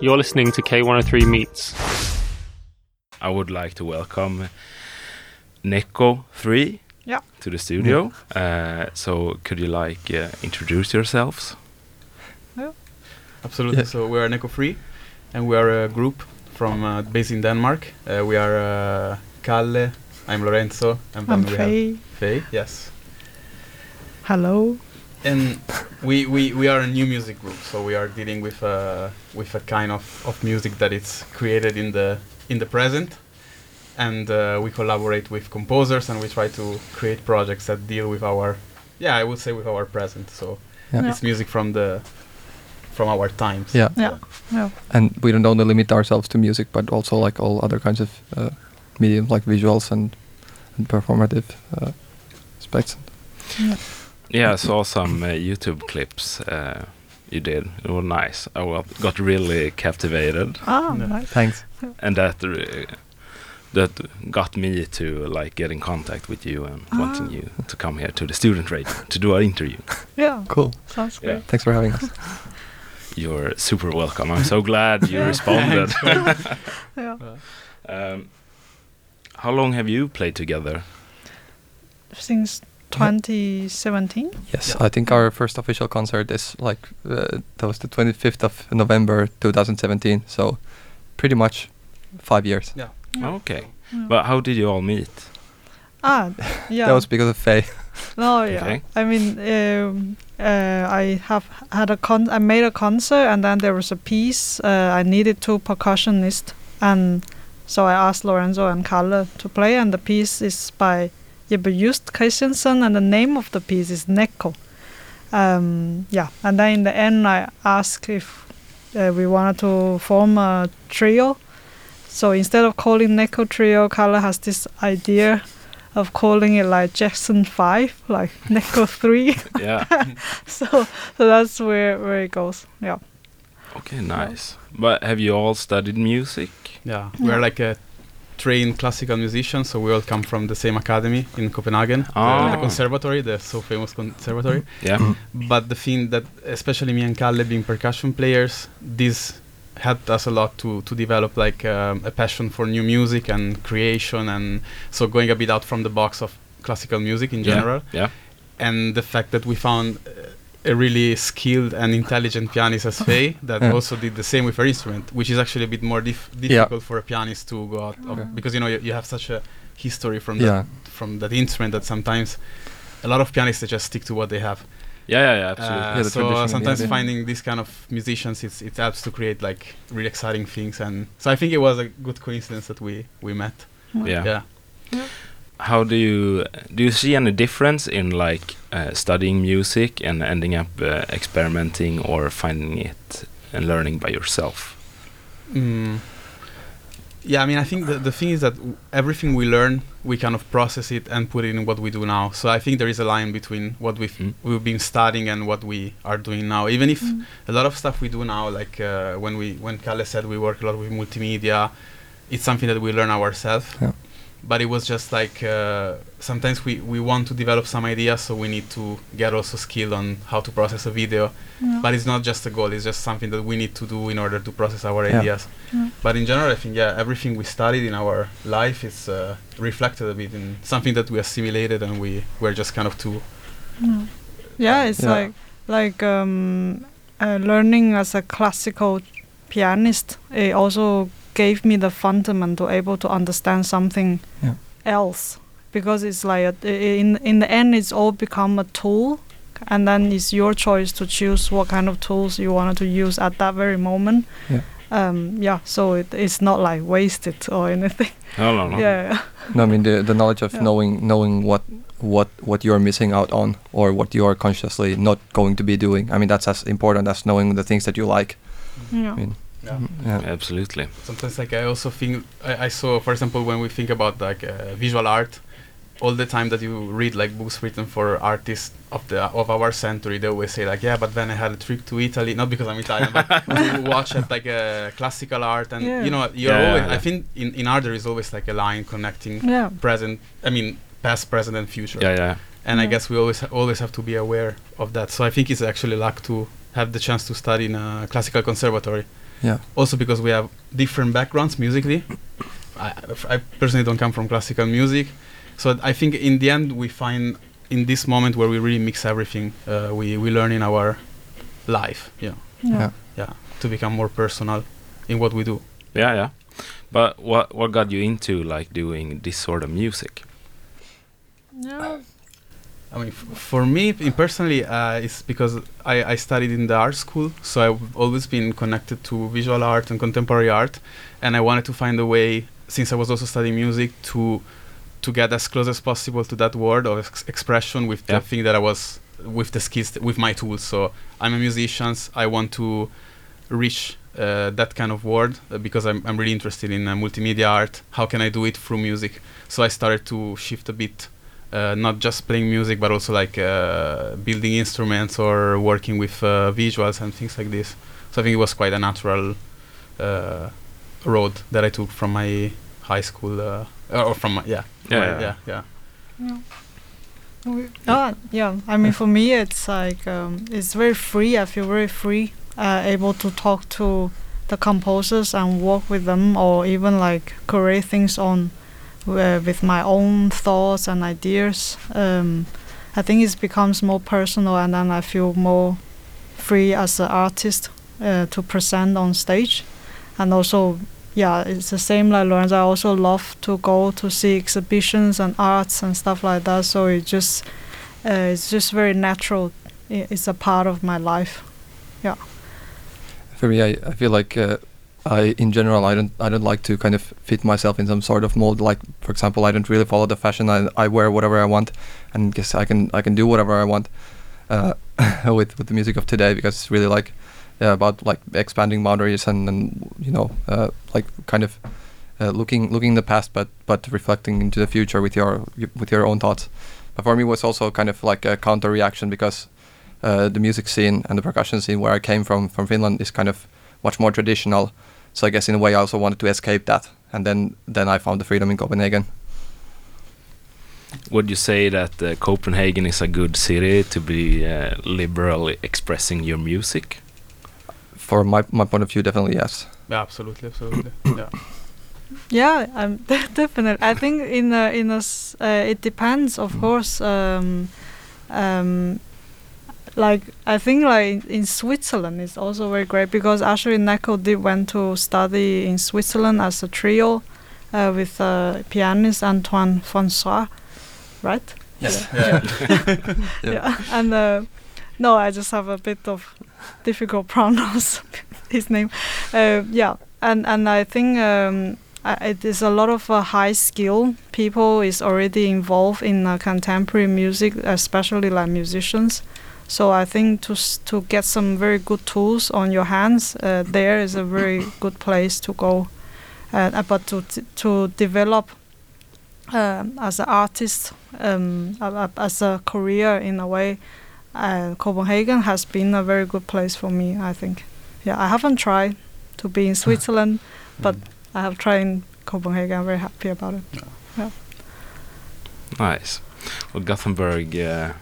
You're listening to K103 Meets. I would like to welcome Neko 3 Yeah. to the studio. Uh, so could you like uh, introduce yourselves? Yeah, Absolutely. Yeah. So we are Neko3 and we are a group from uh, based in Denmark. Uh, we are uh, Kalle. I'm Lorenzo, and then I'm we Fei. have Fei. Yes, Hello. And we, we we are a new music group. So we are dealing with uh, with a kind of, of music that is created in the in the present, and uh, we collaborate with composers, and we try to create projects that deal with our yeah I would say with our present. So Yeah. it's music from the from our times. Yeah. Yeah. Yeah. And we don't only limit ourselves to music, but also like all other kinds of uh, mediums, like visuals and, and performative uh, aspects. Yeah, I saw some uh, YouTube clips uh, you did. It was nice. I got really captivated, Ah, Yeah. nice. Thanks. and that uh, that got me to like get in contact with you and wanting Ah. you to come here to the student radio to do an interview. Yeah. Cool. Sounds Yeah. great. Thanks for having us. You're super welcome. I'm so glad you responded. Yeah. um, how long have you played together? Since 2017. Yes, I think our first official concert is like uh, that was the 25th of November 2017. So pretty much five years. Yeah. Yeah. Okay, Yeah. but how did you all meet? Ah, yeah. That was because of Fei. No, yeah. Okay. I mean, um, uh, I have had a con. I made a concert, and then there was a piece. Uh, I needed two percussionists, and so I asked Lorenzo and Kalle to play. And the piece is by Jeppe Just Christensen, and the name of the piece is Neko. Um, yeah, and then in the end, I asked if uh, we wanted to form a trio. So instead of calling Neko Trio, Kalle has this idea of calling it like Jackson Five, like Neko Three. Yeah. so so that's where where it goes. Yeah. Okay, nice. But have you all studied music? Yeah, we are Yeah. like a trained classical musicians, so we all come from the same academy in Copenhagen, the, Ah. the conservatory, the so famous conservatory. Yeah. But the thing that, especially me and Kalle being percussion players, this helped us a lot to to develop like um, a passion for new music and creation, and so going a bit out from the box of classical music in Yeah, general. yeah. And the fact that we found uh, a really skilled and intelligent pianist as Fei that Yeah. also did the same with her instrument, which is actually a bit more dif- difficult for a pianist to go out of Okay. because you know you, you have such a history from Yeah. that from that instrument that sometimes a lot of pianists they just stick to what they have. Yeah, yeah, yeah, absolutely. Uh, Yeah, so tradition, sometimes yeah. finding this kind of musicians, it's, it helps to create like really exciting things, and so I think it was a good coincidence that we we met. yeah. Yeah. How do you do you see any difference in like uh, studying music and ending up uh, experimenting or finding it and learning by yourself? Mm. Yeah, I mean, I think the, the thing is that everything we learn, we kind of process it and put it in what we do now. So I think there is a line between what we've Mm. we've been studying and what we are doing now. Even if Mm. a lot of stuff we do now, like uh, when we when Kalle said we work a lot with multimedia, it's something that we learn ourselves. Yeah. But it was just like uh, sometimes we, we want to develop some ideas, so we need to get also skilled on how to process a video. Yeah. But it's not just a goal; it's just something that we need to do in order to process our Yeah. ideas. Yeah. But in general, I think yeah, everything we studied in our life is uh, reflected a bit in something that we assimilated, and we were just kind of too. Yeah. Yeah, it's Yeah. like like um, uh, learning as a classical pianist. It also gave me the fundament to able to understand something Yeah. else because it's like a, i- in in the end it's all become a tool and then it's your choice to choose what kind of tools you wanted to use at that very moment Yeah. um yeah so it, it's not like wasted or anything No, no, no. yeah, yeah No, I mean the the knowledge of Yeah. knowing knowing what what what you're missing out on or what you are consciously not going to be doing. I mean that's as important as knowing the things that you like. yeah I mean, Yeah. yeah. Absolutely. Sometimes, like I also think I, I saw, for example, when we think about like uh, visual art, all the time that you read like books written for artists of the of our century, they always say like, yeah, but then I had a trip to Italy, not because I'm Italian, but to watch at like a classical art, and Yeah. you know, you're Yeah, always. yeah. I think in in art there is always like a line connecting yeah present. I mean, past, present, and future. Yeah, yeah. And I guess we always ha- always have to be aware of that. So I think it's actually luck to have the chance to study in a classical conservatory Yeah. Also because we have different backgrounds musically. I, I personally don't come from classical music, so I think in the end we find in this moment where we really mix everything uh, we we learn in our life. Yeah, Yeah. Yeah. to become more personal in what we do. Yeah, yeah. But what what got you into like doing this sort of music? Yeah. I mean, f- for me personally, uh, it's because I, I studied in the art school, so I've always been connected to visual art and contemporary art, and I wanted to find a way, since I was also studying music, to to get as close as possible to that word of ex- expression with Yeah. the thing that I was with the skills th- with my tools. So I'm a musician. I want to reach uh, that kind of word uh, because I'm I'm really interested in uh, multimedia art. How can I do it through music? So I started to shift a bit uh, not just playing music but also like uh, building instruments or working with uh, visuals and things like this so i think it was quite a natural uh, road that i took from my high school uh, or from my, yeah Yeah, my- yeah. yeah yeah Yeah. Ah, yeah. I mean, for me, it's like um, it's very free. I feel very free, uh, able to talk to the composers and work with them, or even like create things on uh, with my own thoughts and ideas. Um, I think it becomes more personal, and then I feel more free as an artist uh, to present on stage, and also yeah, it's the same like Lawrence. I also love to go to see exhibitions and arts and stuff like that. So it just uh, it's just very natural. It's a part of my life. Yeah. For me, I, I feel like uh, I, in general, I don't I don't like to kind of fit myself in some sort of mold. Like, for example, I don't really follow the fashion. I, I wear whatever I want, and guess I can I can do whatever I want uh, with with the music of today because it's really like yeah, about like expanding boundaries and, and you know uh, like kind of uh, looking looking in the past, but but reflecting into the future with your with your own thoughts. But for me, it was also kind of like a counter reaction because uh, the music scene and the percussion scene where I came from from Finland is kind of much more traditional. So I guess in a way I also wanted to escape that, and then then I found the freedom in Copenhagen. Would you say that uh, Copenhagen is a good city to be uh, liberally expressing your music? For my my point of view, definitely yes. yeah absolutely absolutely yeah Yeah, um, definitely. I think in a, in a s- uh, it depends, of course. Um, um, like I think like in Switzerland it's also very great because actually Neko did went to study in Switzerland as a trio uh, with uh, pianist Antoine François, right? Yes. yeah Yeah. yeah. And uh, no, I just have a bit of difficult pronounce his name. Uh, yeah, and and I think um, it is a lot of uh, high skill people is already involved in uh, contemporary music, especially like musicians. So I think to s- to get some very good tools on your hands, uh, there is a very good place to go. Uh, uh, but to t- to develop um, as an artist, um, as a career in a way, uh, Copenhagen has been a very good place for me. I think. Yeah, I haven't tried to be in Switzerland, but I have tried in Copenhagen. I'm very happy about it. Yeah. Nice. Well, Gothenburg, uh,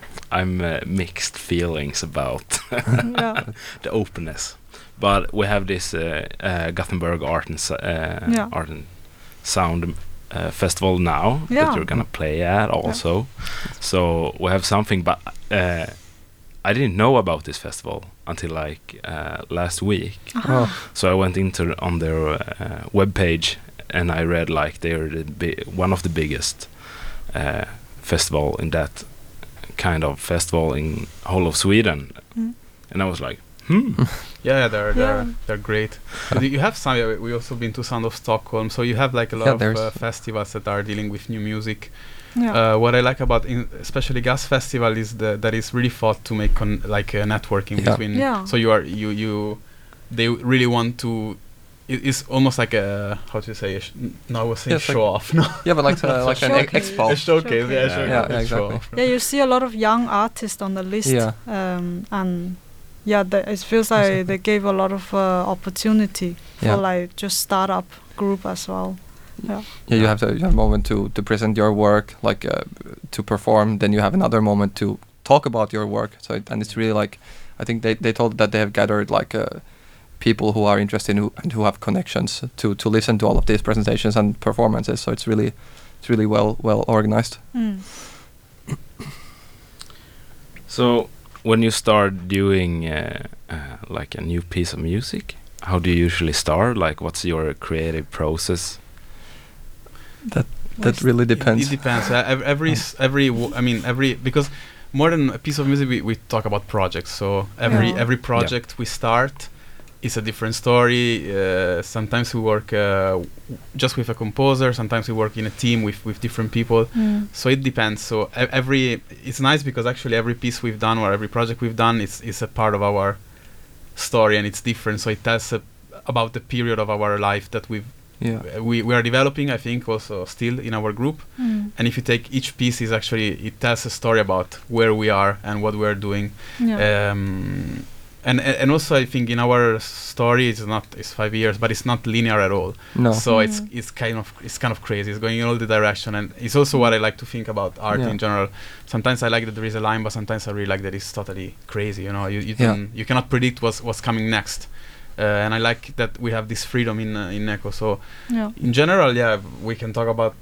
I'm uh, mixed feelings about yeah, the openness, but we have this uh, uh, Gothenburg Art and uh, Yeah. Art and Sound uh, festival now Yeah. that you're gonna play at also. So we have something, but uh, I didn't know about this festival until like uh, last week. Oh, So I went into on their uh, webpage and I read like they're the bi- one of the biggest uh, festival in that kind of festival in whole of Sweden, Mm. and I was like, hmm, yeah yeah, they're they're Yeah. they're great you have some yeah, we also been to sound of stockholm so you have like a lot Yeah, of uh, festivals that are dealing with new music yeah, Uh, what I like about in, especially Gas Festival is the, that it's really thought to make con- like a networking Yeah. between. Yeah. So you are you you, they really want to. It, it's almost like a how to say. A sh- n- no, I was saying Yeah, it's like- show off. No, yeah, but like uh, like an ex- Showcase. expo. a showcase. Yeah, Showcase. showcase. Yeah, yeah, show exactly. off. yeah. You see a lot of young artists on the list. Yeah. Um, and yeah, the, it feels like they gave a lot of uh, opportunity for Yeah. like just startup group as well. Yeah, you have to you have a moment to to present your work, like uh, to perform. Then you have another moment to talk about your work. So it, and it's really like, I think they they told that they have gathered like uh, people who are interested who, and who have connections to to listen to all of these presentations and performances. So it's really it's really well well organized. Mm. So when you start doing uh, uh, like a new piece of music, how do you usually start? Like, what's your creative process? That that really depends. It, depends. Uh, every s- every w- I mean every because more than a piece of music, we, we talk about projects. So every Yeah. every project we start is a different story. Uh, sometimes we work uh, just with a composer. Sometimes we work in a team with with different people. Mm. So it depends. So e- every it's nice because actually every piece we've done or every project we've done is is a part of our story and it's different. So it tells a, about the period of our life that we've Yeah. uh, we, we are developing i think also still in our group Mm. and if you take each piece is actually it tells a story about where we are and what we're doing Yeah. um, and and and also i think in our story it's not it's five years but it's not linear at all No. so it's Mm. it's kind of it's kind of crazy it's going in all the direction and it's also what i like to think about art Yeah. in general sometimes i like that there is a line but sometimes i really like that it's totally crazy you know you, you, Yeah. you cannot predict what's what's coming next uh, and i like that we have this freedom in uh, in Neko. so yeah. in general, yeah, we can talk about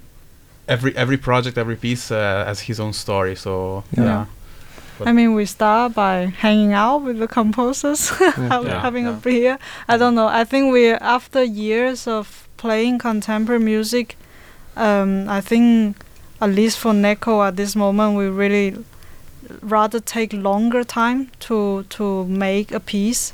every every project, every piece uh, has his own story. So Yeah. Yeah, But- I mean, we start by hanging out with the composers, have- Yeah. having a beer. I don't know. I think we, after years of playing contemporary music, um, I think at least for Neko at this moment, we really rather take longer time to to make a piece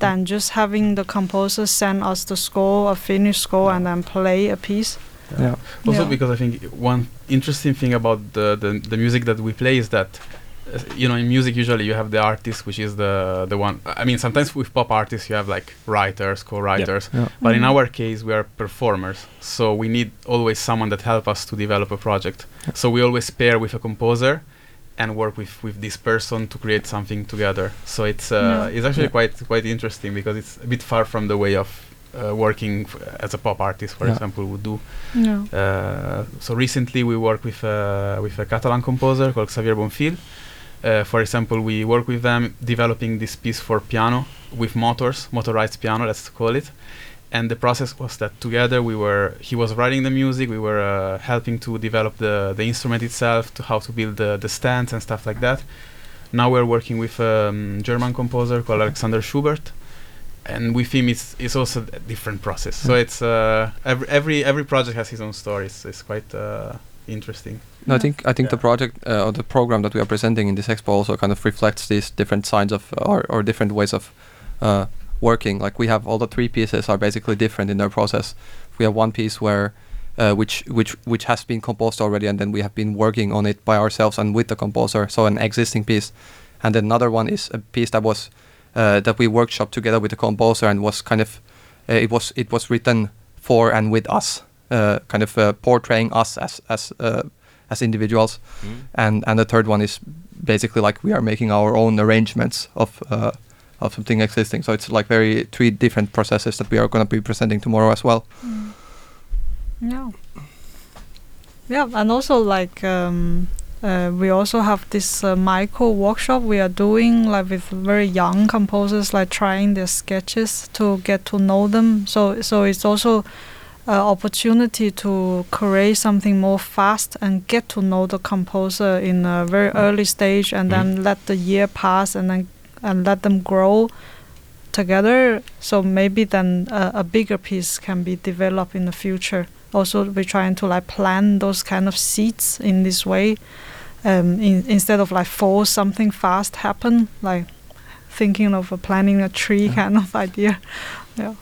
than just having the composer send us the score, a finished score, and then play a piece. Yeah. also Yeah. because I think one interesting thing about the the, the music that we play is that. Uh, You know, in music, usually you have the artist, which is the the one. I mean, sometimes with pop artists, you have like writers, co-writers. Yeah. But in Mm. our case, we are performers, so we need always someone that help us to develop a project. Yeah. So we always pair with a composer and work with, with this person to create something together. So it's uh, Yeah. it's actually Yeah. quite quite interesting because it's a bit far from the way of uh, working f- as a pop artist, for Yeah. example, would do. Yeah. Uh, so recently we work with uh, with a Catalan composer called Xavier Bonfill. Uh, for example, we work with them developing this piece for piano with motors, motorized piano, let's call it. And the process was that together we were, he was writing the music, we were uh, helping to develop the, the instrument itself, to how to build the, the stands and stuff like that. Now we're working with a um, German composer called Alexander Schubert. And with him, it's, it's also a different process. So it's uh, every, every every project has his own story. It's, it's quite uh, interesting. No, I think I think the project uh, or the program that we are presenting in this expo also kind of reflects these different signs of or, or different ways of uh, working. Like we have all the three pieces are basically different in their process. We have one piece where uh, which which which has been composed already, and then we have been working on it by ourselves and with the composer, so an existing piece. And then another one is a piece that was uh, that we workshop together with the composer and was kind of uh, it was it was written for and with us, uh, kind of uh, portraying us as as uh, as individuals and and the third one is basically like we are making our own arrangements of uh, of something existing. So it's like very three different processes that we are going to be presenting tomorrow as well. Mm. Yeah. Yeah, and also like um, uh, we also have this uh, micro workshop we are doing like with very young composers, like trying their sketches to get to know them. So so it's also opportunity to create something more fast and get to know the composer in a very early stage, and then let the year pass and then and let them grow together. So maybe then uh, a bigger piece can be developed in the future. Also, we're trying to like plan those kind of seeds in this way, um, in, instead of like force something fast happen, like thinking of a planting a tree Yeah. kind of idea. Yeah.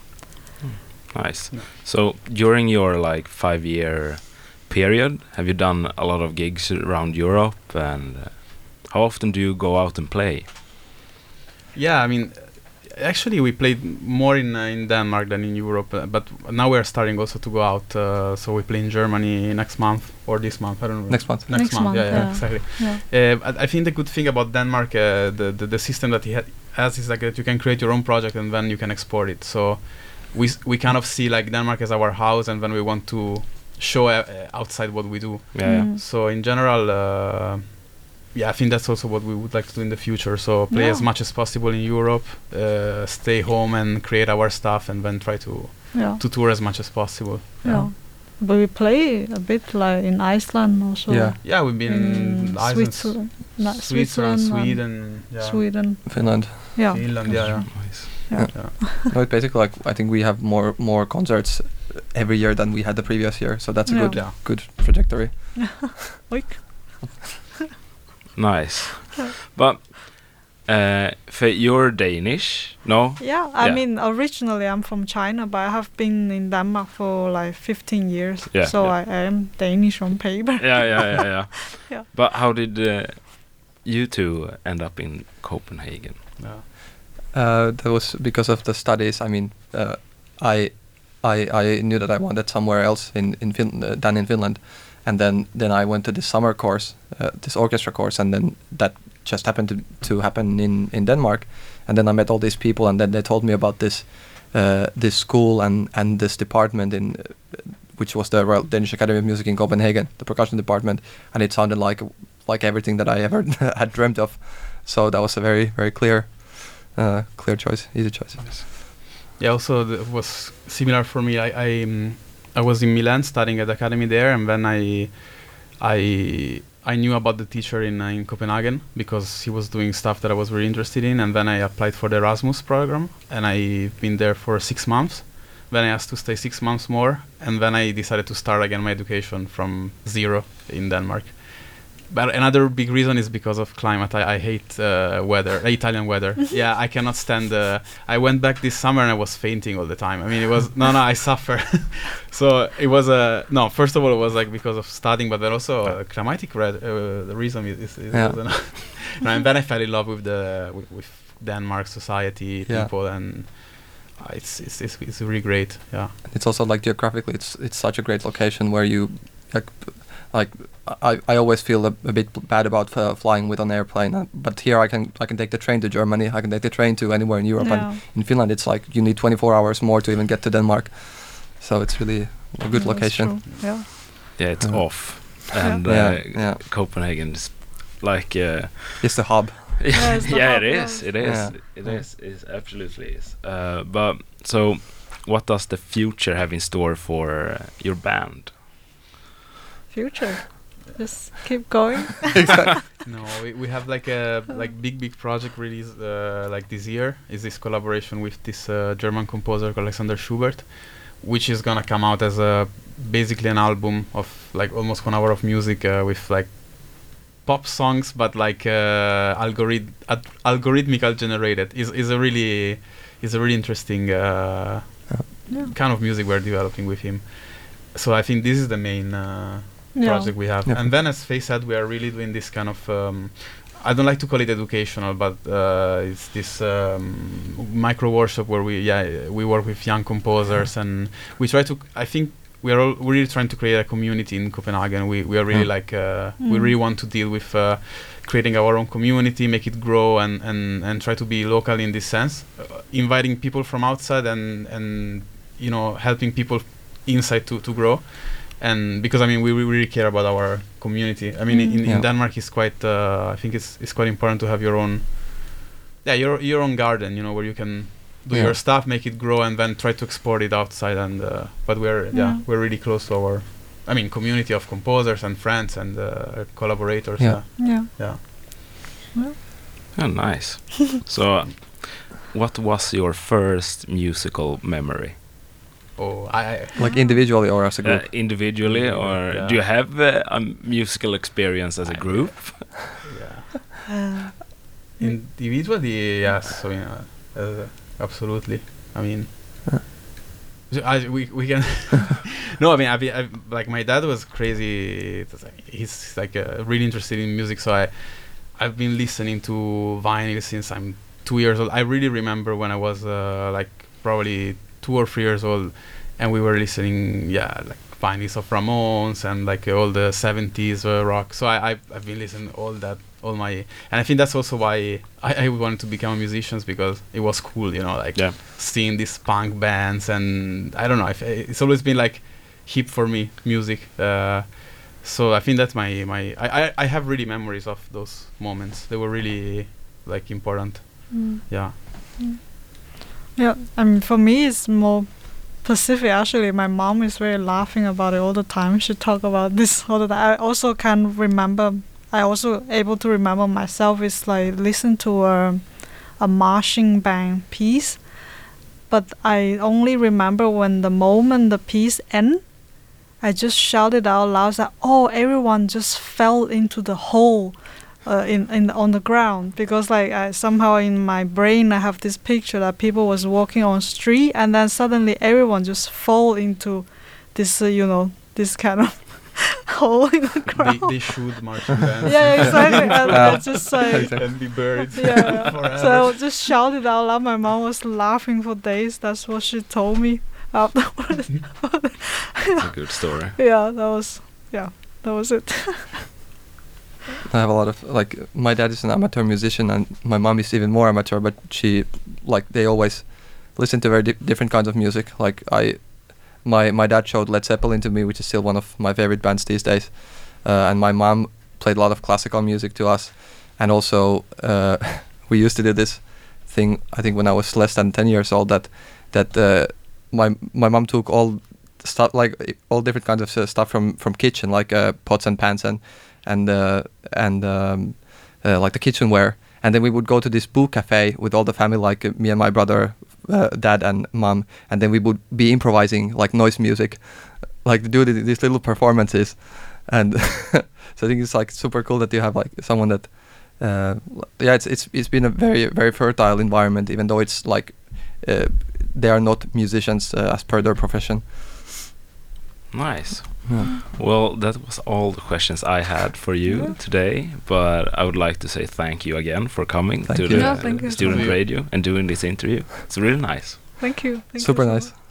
Nice. Yeah. So during your like five year period, have you done a lot of gigs around Europe? And uh, how often do you go out and play? Yeah, I mean, actually, we played more in uh, in Denmark than in Europe, uh, but now we are starting also to go out. Uh, so we play in Germany next month or this month. I don't know. Next month. Next, Next month. month, yeah, yeah, yeah. exactly. Yeah. Uh, I, I think the good thing about Denmark, uh, the, the the system that he ha- has is like that you can create your own project and then you can export it. So we we kind of see like Denmark as our house, and when we want to show uh, uh, outside what we do. Yeah. Mm. So in general, uh, yeah, I think that's also what we would like to do in the future. So play Yeah. as much as possible in Europe, uh, stay home and create our stuff, and then try to Yeah. to tour as much as possible. Yeah. But we play a bit like in Iceland also. Yeah. Yeah, we've been in Iceland, Switzerland, Switzerland, Switzerland, Sweden, yeah. Sweden. Finland. Yeah. Finland, yeah, yeah. Nice. Yeah. yeah. No, it's basically like I think we have more more concerts every year than we had the previous year, so that's a Yeah. good Yeah. good trajectory. Oik. Nice. But uh, for you're Danish, no? Yeah, I Yeah. mean, originally I'm from China, but I have been in Denmark for like 15 years. Yeah, so yeah. I am Danish on paper. Yeah, yeah, yeah, yeah. Yeah. But how did uh, you two end up in Copenhagen? yeah. Uh, that was because of the studies. I mean, uh, I, I, I knew that I wanted somewhere else in in fin- uh, than in Finland, and then then I went to this summer course, uh, this orchestra course, and then that just happened to to happen in in Denmark, and then I met all these people, and then they told me about this uh, this school and and this department in. Uh, which was the Royal Danish Academy of Music in Copenhagen, the percussion department, and it sounded like like everything that I ever had dreamt of. So that was a very very clear uh, clear choice, easy choice. Yeah, also th- was similar for me. I I, um, I was in Milan studying at the academy there, and then I I I knew about the teacher in uh, in Copenhagen because he was doing stuff that I was very interested in, and then I applied for the Erasmus program, and I've been there for six months. Then I asked to stay six months more, and then I decided to start again my education from zero in Denmark. But another big reason is because of climate. I, I hate uh, weather, uh, Italian weather. yeah, I cannot stand. Uh, I went back this summer and I was fainting all the time. I mean, it was no, no. I suffer. so it was a no. First of all, it was like because of studying, but then also uh, climatic red, uh, the reason is, is, is Yeah. No, and then I fell in love with the with, with Denmark society, Yeah. people, and uh, it's, it's it's it's really great. Yeah. It's also like geographically, it's it's such a great location where you like like I, I always feel a, a bit bad about uh, flying with an airplane, uh, but here I can I can take the train to Germany, I can take the train to anywhere in Europe, Yeah. and in Finland it's like you need 24 hours more to even get to Denmark, so it's really a good Yeah, location. Yeah. Yeah, it's Yeah. off, and Yeah, uh, yeah. Copenhagen is like uh, It's the hub. Yeah, it's the yeah, hub, it yeah. is. It is. Yeah. It It absolutely is. Uh, but so, what does the future have in store for uh, your band? Future. Just keep going. No, we, we have like a like big big project release uh, like this year is this collaboration with this uh, German composer called Alexander Schubert, which is gonna come out as a basically an album of like almost one hour of music uh, with like pop songs, but like uh, algorithm ad- algorithmical generated. is is a really is a really interesting uh, Yeah. kind of music we're developing with him. So I think this is the main. Uh, Yeah. project we have. Yeah. And then, as Fei said, we are really doing this kind of. Um, I don't like to call it educational, but uh, it's this um, micro workshop where we yeah we work with young composers and we try to. I think we are all we're really trying to create a community in Copenhagen. We we are really Yeah. like uh, we Mm. really want to deal with. Uh, creating our own community make it grow and, and, and try to be local in this sense uh, inviting people from outside and and you know helping people inside to, to grow and because I mean we, we really care about our community. I mean Mm. in, in Yeah. Denmark it's quite uh, I think it's it's quite important to have your own yeah your your own garden you know where you can do Yeah. your stuff make it grow and then try to export it outside and uh, but we're yeah. Yeah. we're really close to our I mean community of composers and friends and uh, collaborators Yeah. Yeah. yeah Oh, nice. so, uh, what was your first musical memory? Oh I, I Like individually or as a group. Uh, individually, or Yeah. do you have uh, a musical experience as a group? yeah. Uh, individually yes. So yeah uh, absolutely. I mean so I, we, we can no i mean I, be- I like my dad was crazy. Was like- he's like uh, really interested in music. So i i've been listening to vinyl since i'm two years old. I really remember when i was uh, like probably two or three years old and we were listening yeah like vinyls of ramones and like all the 70s uh, rock so I, I i've been listening all that all my and I think that's also why I, I wanted to become a musician because it was cool, you know, like Yeah. seeing these punk bands and I don't know, if it's always been like hip for me, music. Uh, so I think that's my my I, I I have really memories of those moments. They were really like important. Mm. Yeah. Yeah, I mean, for me, it's more specific. Actually, my mom is very laughing about it all the time. She talk about this all the time. I also can remember. I also able to remember myself is like listen to a a marching band piece, but I only remember when the moment the piece end. I just shouted out loud that oh everyone just fell into the hole uh, in in on the ground because like I, somehow in my brain I have this picture that people was walking on street and then suddenly everyone just fall into this uh, you know this kind of hole in the They ground. they shoot marching bands. yeah, exactly. and Yeah. I just like and be buried yeah. so I just shouted out loud. My mom was laughing for days. That's what she told me afterwards. It's a good story. yeah, that was yeah, that was it. I have a lot of like my dad is an amateur musician and my mom is even more amateur, but she like they always listen to very di- different kinds of music. Like I, my my dad showed Led Zeppelin to me, which is still one of my favorite bands these days, uh, and my mom played a lot of classical music to us, and also uh, we used to do this thing. I think when I was less than ten years old, that that uh, my my mom took all stuff like all different kinds of stuff from from kitchen, like uh, pots and pans and and uh, and um, uh, like the kitchenware. And then we would go to this boo cafe with all the family, like uh, me and my brother, dad and mom, and then we would be improvising like noise music, like do th- these little performances. And so I think it's like super cool that you have like someone that, uh, yeah, it's it's it's been a very very fertile environment, even though it's like uh, they are not musicians uh, as per their profession. Nice. Yeah. Well, that was all the questions I had for you Yeah. today. But I would like to say thank you again for coming Thank to you. the Yeah, thank student radio and doing this interview. It's really nice. Thank you. Thank Super you so nice. much.